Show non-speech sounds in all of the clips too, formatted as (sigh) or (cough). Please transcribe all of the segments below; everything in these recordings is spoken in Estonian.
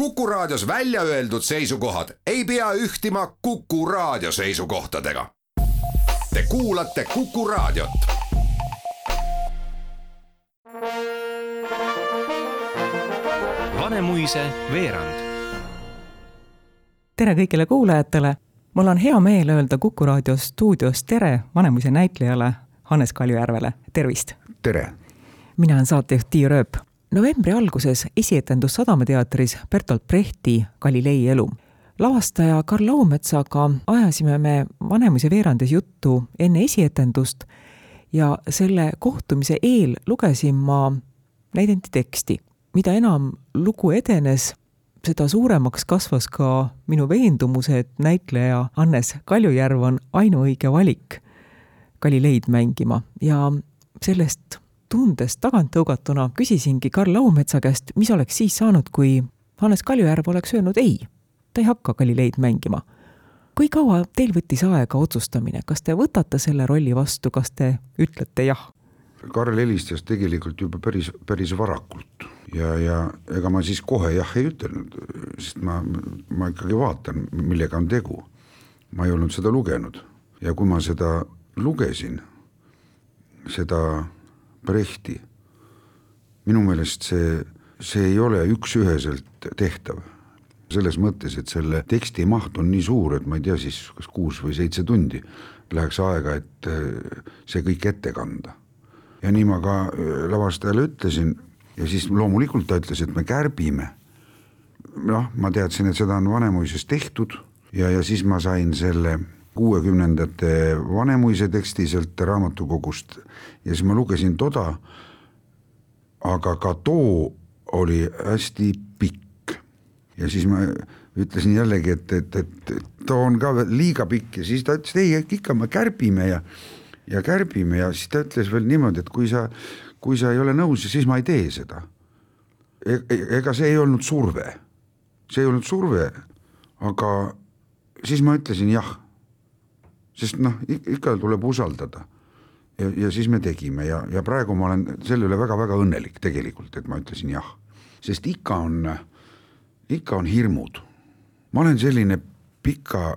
Kuku Raadios välja öeldud seisukohad ei pea ühtima Kuku Raadio seisukohtadega. Te kuulate Kuku Raadiot. Vanemuise veerand. tere kõigile kuulajatele. mul on hea meel öelda Kuku raadio stuudios tere Vanemuise näitlejale Hannes Kaljujärvele, tervist. tere. mina olen saatejuht Tiia Rööp. Novembri alguses esietendus Sadama teatris Bertolt Brechti Galilei elu. lavastaja Karl Laumetsaga ajasime me Vanemuise veerandis juttu enne esietendust ja selle kohtumise eel lugesin ma näidendi teksti. mida enam lugu edenes, seda suuremaks kasvas ka minu veendumus, et näitleja Hannes Kaljujärv on ainuõige valik Galileid mängima ja sellest tundest tagant tõugatuna küsisingi Karl Laumetsa käest, mis oleks siis saanud, kui Hannes Kaljujärv oleks öelnud ei, ta ei hakka Galileid mängima. kui kaua teil võttis aega otsustamine, kas te võtate selle rolli vastu, kas te ütlete jah? Karl helistas tegelikult juba päris, päris varakult ja, ja ega ma siis kohe jah ei ütelnud, sest ma, ma ikkagi vaatan, millega on tegu. ma ei olnud seda lugenud ja kui ma seda lugesin, seda Brechti, minu meelest see, see ei ole üks-üheselt tehtav. selles mõttes, et selle teksti maht on nii suur, et ma ei tea siis, kas kuus või seitse tundi läheks aega, et see kõik ette kanda ja nii ma ka lavastajale ütlesin ja siis loomulikult ta ütles, et me kärbime. noh, ma teadsin, et seda on Vanemuises tehtud ja, ja siis ma sain selle kuuekümnendate Vanemuise teksti sealt raamatukogust ja siis ma lugesin toda. aga ka too oli hästi pikk ja siis ma ütlesin jällegi, et, et, et too on ka liiga pikk ja siis ta ütles, ei ikka me kärbime ja ja kärbime ja siis ta ütles veel niimoodi, et kui sa, kui sa ei ole nõus, siis ma ei tee seda e. ega see ei olnud surve, see ei olnud surve, aga siis ma ütlesin jah. Sest noh, ikka tuleb usaldada. ja, ja siis me tegime ja, ja praegu ma olen selle üle väga-väga õnnelik tegelikult, et ma ütlesin jah, sest ikka on, ikka on hirmud. ma olen selline pika,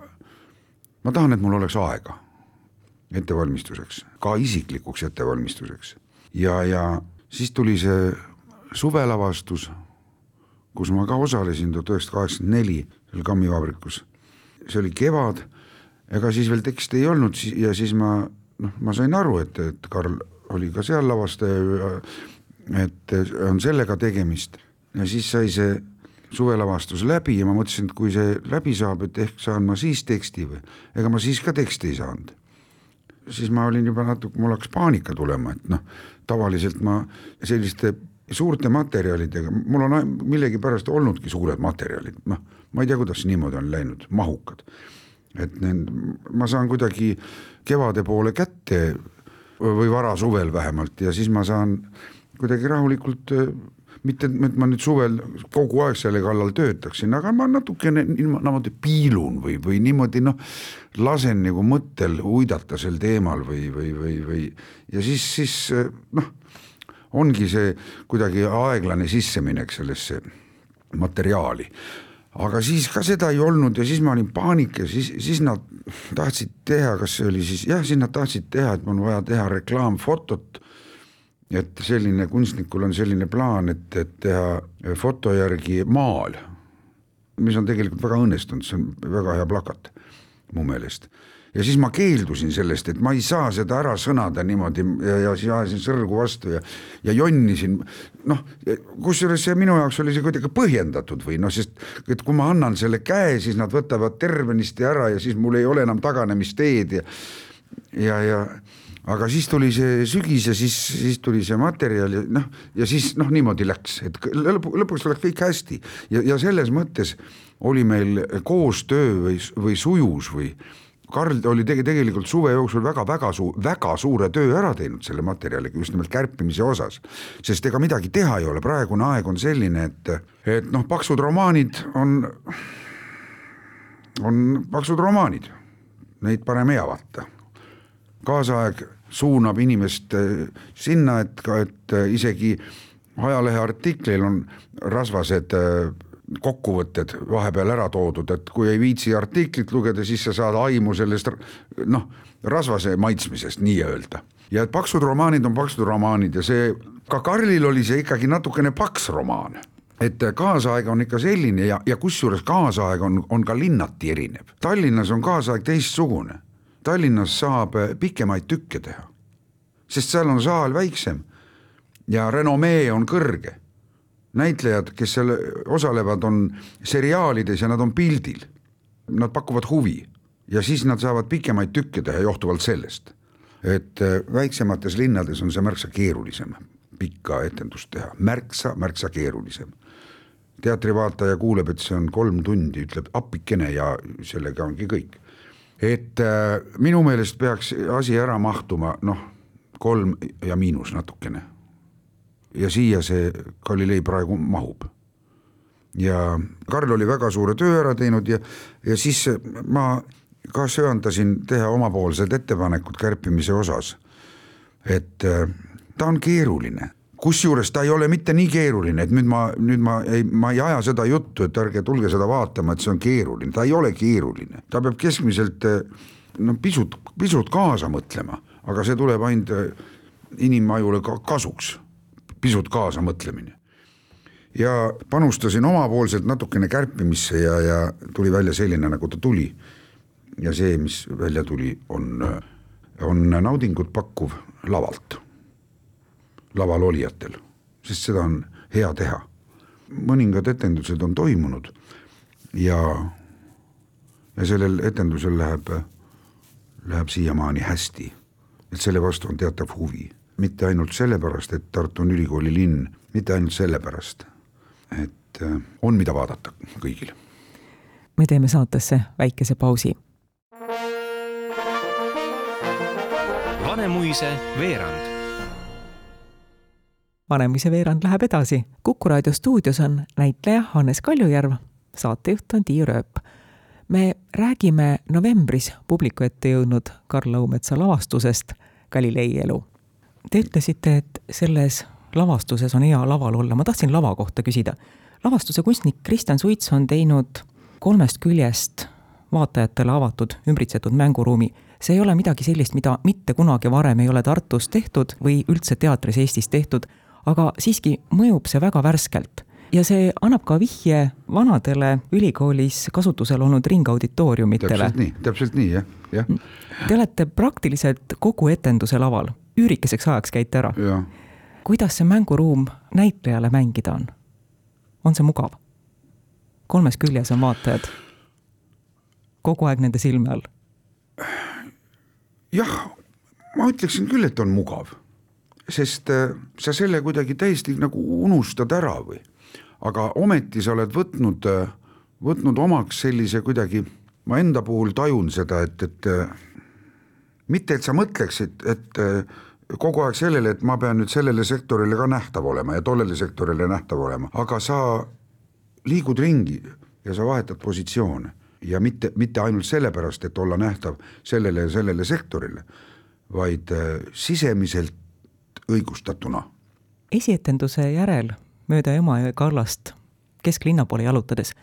ma tahan, et mul oleks aega ettevalmistuseks, ka isiklikuks ettevalmistuseks. ja, ja siis tuli see suvelavastus, kus ma ka osalesin tuhat üheksasada kaheksakümmend neli seal kammivabrikus. see oli kevad, ega siis veel teksti ei olnud ja siis ma noh, ma sain aru, et, et Karl oli ka seal lavastaja, et on sellega tegemist. Ja siis sai see suvelavastus läbi ja ma mõtlesin, et kui see läbi saab, et ehk saan ma siis teksti või, ega ma siis ka teksti ei saanud. Siis ma olin juba natuke, mul hakkas paanika tulema, et noh, tavaliselt ma selliste suurte materjalidega, mul on millegipärast olnudki suured materjalid, noh, ma ei tea, kuidas niimoodi on läinud, mahukad. Et need, ma saan kuidagi kevade poole kätte või varasuvel vähemalt ja siis ma saan kuidagi rahulikult mitte, et ma nüüd suvel kogu aeg selle kallal töötaksin, aga ma natukene niimoodi piilun või, või niimoodi noh, lasen nagu mõttel uidata sel teemal või, või, või, või ja siis, siis noh, ongi see kuidagi aeglane sisseminek sellesse materjali aga siis ka seda ei olnud ja siis ma olin paanikas, siis, siis nad tahtsid teha, kas see oli siis jah, siis nad tahtsid teha, et mul on vaja teha reklaamfotot et selline kunstnikul on selline plaan, et, et teha foto järgi maal, mis on tegelikult väga õnnestunud, see on väga hea plakat mu meelest. Ja siis ma keeldusin sellest, et ma ei saa seda ära sõnada niimoodi ja, ja siis ajasin sõrgu vastu ja, ja jonnisin, noh, kusjuures see minu jaoks oli see kuidagi põhjendatud või noh, sest et kui ma annan selle käe, siis nad võtavad tervenisti ära ja siis mul ei ole enam taganemisteed ja, ja, ja aga siis tuli see sügis ja siis, siis tuli see materjal ja noh, ja siis noh, niimoodi läks, et lõpu, lõpuks läks kõik hästi. Ja, ja selles mõttes oli meil koostöö või, või sujus või Karl oli tege, tegelikult suve jooksul väga-väga suu-, väga suure töö ära teinud selle materjaliga, just nimelt kärpimise osas. sest ega midagi teha ei ole, praegune aeg on selline, et, et noh, paksud romaanid on, on paksud romaanid, neid parem ei avata. Kaasaeg suunab inimest äh, sinna, et ka, et äh, isegi ajalehe artiklil on rasvased äh, kokkuvõtted vahepeal ära toodud, et kui ei viitsi artiklit lugeda, siis sa saad aimu sellest noh, rasvase maitsmisest nii-öelda. ja et paksud romaanid on paksud romaanid ja see, ka Karlil oli see ikkagi natukene paks romaan et kaasaeg on ikka selline ja, ja kusjuures kaasaeg on, on ka linnati erinev. Tallinnas on kaasaeg teistsugune. Tallinnas saab pikemaid tükke teha, sest seal on saal väiksem ja renomee on kõrge näitlejad, kes seal osalevad, on seriaalides ja nad on pildil. Nad pakuvad huvi ja siis nad saavad pikemaid tükke teha johtuvalt sellest, et äh, väiksemates linnades on see märksa keerulisem pikka etendust teha, märksa, märksa keerulisem. teatrivaataja kuuleb, et see on kolm tundi, ütleb appikene ja sellega ongi kõik. et äh, minu meelest peaks asi ära mahtuma noh, kolm ja miinus natukene ja siia see Galilei praegu mahub. ja Karl oli väga suure töö ära teinud ja, ja siis ma ka söandasin teha omapoolsed ettepanekud kärpimise osas. et äh, ta on keeruline, kusjuures ta ei ole mitte nii keeruline, et nüüd ma, nüüd ma ei, ma ei aja seda juttu, et ärge tulge seda vaatama, et see on keeruline, ta ei ole keeruline, ta peab keskmiselt no pisut, pisut kaasa mõtlema, aga see tuleb ainult äh, inimajule ka kasuks pisut kaasamõtlemine. ja panustasin omapoolselt natukene kärpimisse ja, ja tuli välja selline, nagu ta tuli. ja see, mis välja tuli, on, on naudingut pakkuv lavalt, laval olijatel, sest seda on hea teha. mõningad etendused on toimunud ja, ja sellel etendusel läheb, läheb siiamaani hästi, et selle vastu on teatav huvi mitte ainult sellepärast, et Tartu on ülikooli linn, mitte ainult sellepärast, et äh, on, mida vaadata kõigil. me teeme saatesse väikese pausi. Vanemuise veerand. Vanemuise veerand läheb edasi. kuku raadio stuudios on näitleja Hannes Kaljujärv, saatejuht on Tiia Rööp. me räägime novembris publiku ette jõudnud Karl Lõumetsa lavastusest Galilei elu Te ütlesite, et selles lavastuses on hea laval olla, ma tahtsin lava kohta küsida. lavastuse kunstnik Kristjan Suits on teinud kolmest küljest vaatajatele avatud ümbritsetud mänguruumi. see ei ole midagi sellist, mida mitte kunagi varem ei ole Tartus tehtud või üldse teatris Eestis tehtud, aga siiski mõjub see väga värskelt ja see annab ka vihje vanadele ülikoolis kasutusel olnud ringauditooriumitele. täpselt nii, täpselt nii, jah, jah. Te olete praktiliselt kogu etenduse laval üürikeseks ajaks käite ära. kuidas see mänguruum näitlejale mängida on? on see mugav? kolmes küljes on vaatajad, kogu aeg nende silme all. jah, ma ütleksin küll, et on mugav, sest äh, sa selle kuidagi täiesti nagu unustad ära või, aga ometi sa oled võtnud, äh, võtnud omaks sellise kuidagi, ma enda puhul tajun seda, et, et äh, mitte et sa mõtleksid, et kogu aeg sellele, et ma pean nüüd sellele sektorile ka nähtav olema ja tollele sektorile nähtav olema, aga sa liigud ringi ja sa vahetad positsioone ja mitte, mitte ainult sellepärast, et olla nähtav sellele ja sellele sektorile, vaid äh, sisemiselt õigustatuna. esietenduse järel mööda Emajõe kallast kesklinna poole jalutades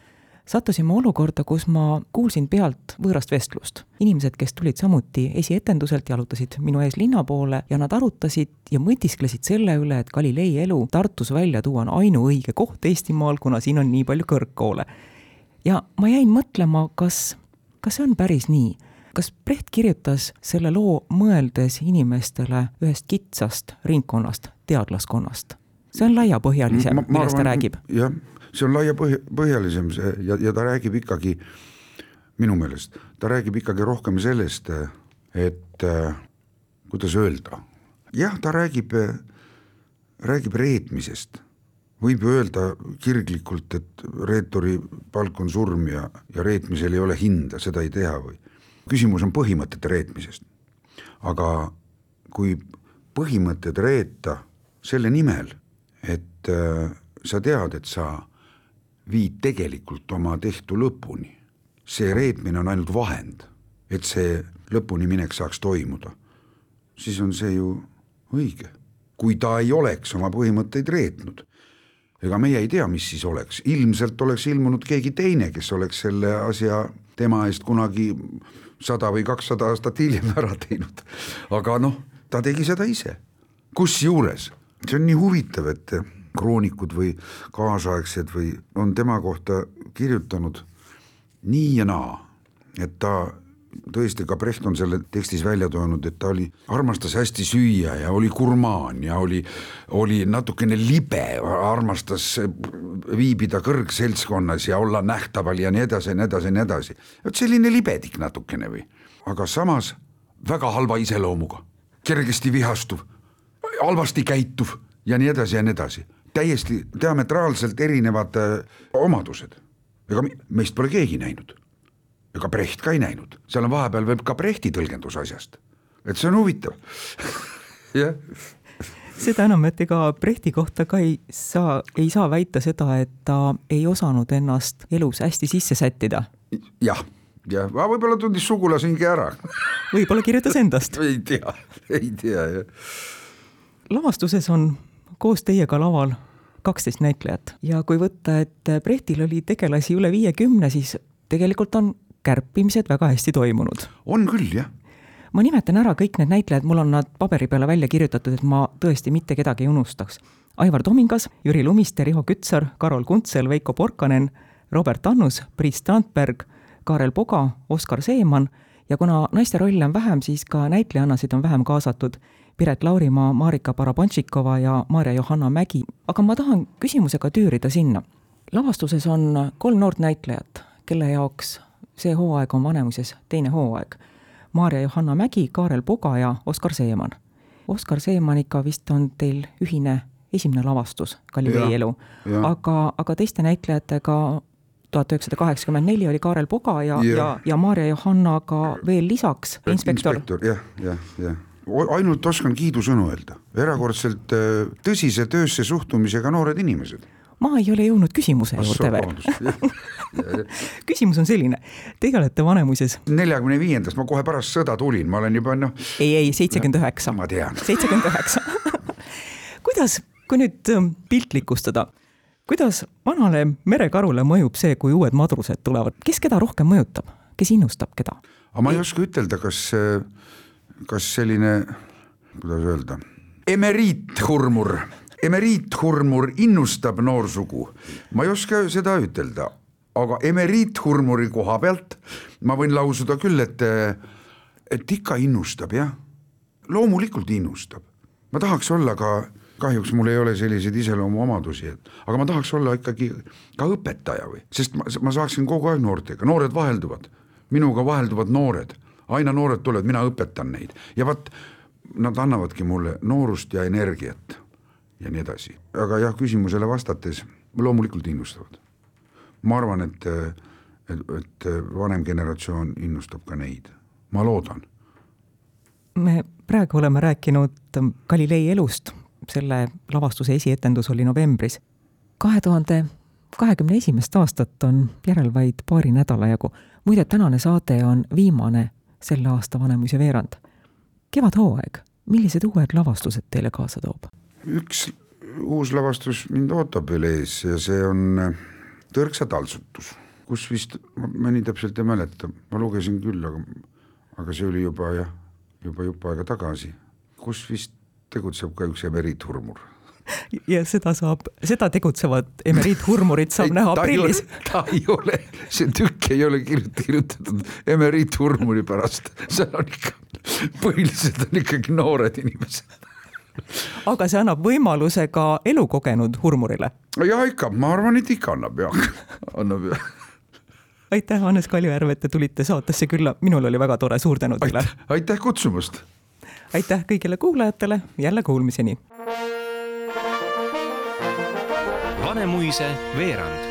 sattusime olukorda, kus ma kuulsin pealt võõrast vestlust. inimesed, kes tulid samuti esietenduselt, jalutasid minu ees linna poole ja nad arutasid ja mõtisklesid selle üle, et Galilei elu Tartus välja tuua on ainuõige koht Eestimaal, kuna siin on nii palju kõrgkoole. ja ma jäin mõtlema, kas, kas see on päris nii kas Brecht kirjutas selle loo mõeldes inimestele ühest kitsast ringkonnast, teadlaskonnast? see on laiapõhjalisem, millest ta räägib. jah, see on laiapõhjalisem see ja, ja ta räägib ikkagi, minu meelest, ta räägib ikkagi rohkem sellest, et kuidas öelda, jah, ta räägib, räägib reetmisest. võib ju öelda kirglikult, et reetori palk on surm ja, ja reetmisel ei ole hinda, seda ei tea või. küsimus on põhimõtete reetmisest. aga kui põhimõtted reeta selle nimel, et äh, sa tead, et sa viid tegelikult oma tehtu lõpuni. see reetmine on ainult vahend, et see lõpuni minek saaks toimuda. siis on see ju õige, kui ta ei oleks oma põhimõtteid reetnud. ega meie ei tea, mis siis oleks, ilmselt oleks ilmunud keegi teine, kes oleks selle asja tema eest kunagi sada või kakssada aastat hiljem (laughs) ära teinud. aga noh, ta tegi seda ise, kusjuures see on nii huvitav, et kroonikud või kaasaegsed või on tema kohta kirjutanud nii ja naa, et ta tõesti, ka Brecht on selle tekstis välja toonud, et ta oli, armastas hästi süüa ja oli gurmaan ja oli, oli natukene libe, armastas viibida kõrgseltskonnas ja olla nähtaval ja nii edasi ja nii edasi ja nii edasi. vot selline libedik natukene või, aga samas väga halva iseloomuga, kergesti vihastuv, halvasti käituv ja nii edasi ja nii edasi, täiesti diametraalselt erinevad öö, omadused. ega meist pole keegi näinud. Ega Brecht ka ei näinud, seal on vahepeal veel ka Brechti tõlgendus asjast, et see on huvitav. (laughs) Jah. Seda enam, et ega Brechti kohta ka ei saa, ei saa väita seda, et ta ei osanud ennast elus hästi sisse sättida. Ja,. jah, jah, võib-olla tundis sugulasingi ära. Võib-olla kirjutas endast. (laughs) Ei tea, ei tea jah. lavastuses on koos teiega laval kaksteist näitlejat ja kui võtta, et Brechtil oli tegelasi üle viiekümne, siis tegelikult on kärpimised väga hästi toimunud. on küll, jah. ma nimetan ära kõik need näitlejad, mul on nad paberi peale välja kirjutatud, et ma tõesti mitte kedagi ei unustaks. Aivar Tomingas, Jüri Lumiste, Riho Kütsar, Karol Kuntsel, Veiko Porkanen, Robert Annus, Priit Strandberg, Kaarel Poga, Oskar Seeman ja kuna naiste rolle on vähem, siis ka näitlejannasid on vähem kaasatud. Piret Laurimaa, Marika Barabantšikova ja Maarja Johanna Mägi, aga ma tahan küsimusega tüürida sinna. lavastuses on kolm noort näitlejat, kelle jaoks see hooaeg on Vanemuises teine hooaeg. Maarja Johanna Mägi, Kaarel Poga ja Oskar Seeman. Oskar Seemaniga vist on teil ühine esimene lavastus, Galilei elu, aga, aga teiste näitlejatega tuhat üheksasada kaheksakümmend neli oli Kaarel Poga ja, ja, ja, ja Maarja Johannaga veel lisaks inspektor. inspektor jah, jah, jah ainult oskan kiidusõnu öelda, erakordselt äh, tõsise töösse suhtumisega noored inimesed ma ei ole jõudnud küsimuse juurde veel. (laughs) küsimus on selline, teie olete Vanemuises. neljakümne viiendast, ma kohe pärast sõda tulin, ma olen juba noh. ei, ei seitsekümmend üheksa. ma tean. (laughs) seitsekümmend üheksa. (laughs) kuidas, kui nüüd ähm, piltlikustada, kuidas vanale merekarule mõjub see, kui uued madrused tulevad, kes keda rohkem mõjutab, kes innustab keda? aga ma ei oska ütelda, kas, kas selline, kuidas öelda, emeriithurmur emeriithurmur innustab noorsugu, ma ei oska seda ütelda, aga emeriithurmuri koha pealt ma võin lausuda küll, et, et ikka innustab jah, loomulikult innustab. ma tahaks olla ka, kahjuks mul ei ole selliseid iseloomuomadusi, et aga ma tahaks olla ikkagi ka õpetaja või, sest ma, ma saaksin kogu aeg noortega, noored vahelduvad, minuga vahelduvad noored, aina noored tulevad, mina õpetan neid ja vot nad annavadki mulle noorust ja energiat ja nii edasi, aga jah, küsimusele vastates loomulikult innustavad. ma arvan, et, et, et vanem generatsioon innustab ka neid, ma loodan. me praegu oleme rääkinud Galilei elust, selle lavastuse esietendus oli novembris. kahe tuhande kahekümne esimest aastat on järel vaid paari nädala jagu. muide, tänane saade on viimane selle aasta Vanemuise veerand. kevadhooaeg, millised uued lavastused teile kaasa toob? üks uus lavastus mind ootab veel ees ja see on äh, Tõrksa taltsutus, kus vist, ma nii täpselt ei mäleta, ma lugesin küll, aga, aga see oli juba jah, juba jupp aega tagasi, kus vist tegutseb ka üks emeriithurmur ja seda saab, seda tegutsevat emeriithurmurit saab ei, näha aprillis. ta ei ole, see tükk ei ole kirjutatud emeriithurmuri pärast, seal on ikka, põhiliselt on ikkagi noored inimesed aga see annab võimaluse ka elukogenud hurmurile. ja ikka, ma arvan, et ikka annab jah, annab jah aitäh, Hannes Kaljujärv, et te tulite saatesse külla, minul oli väga tore, suur tänu teile. aitäh kutsumast. aitäh kõigile kuulajatele, jälle kuulmiseni. Vanemuise veerand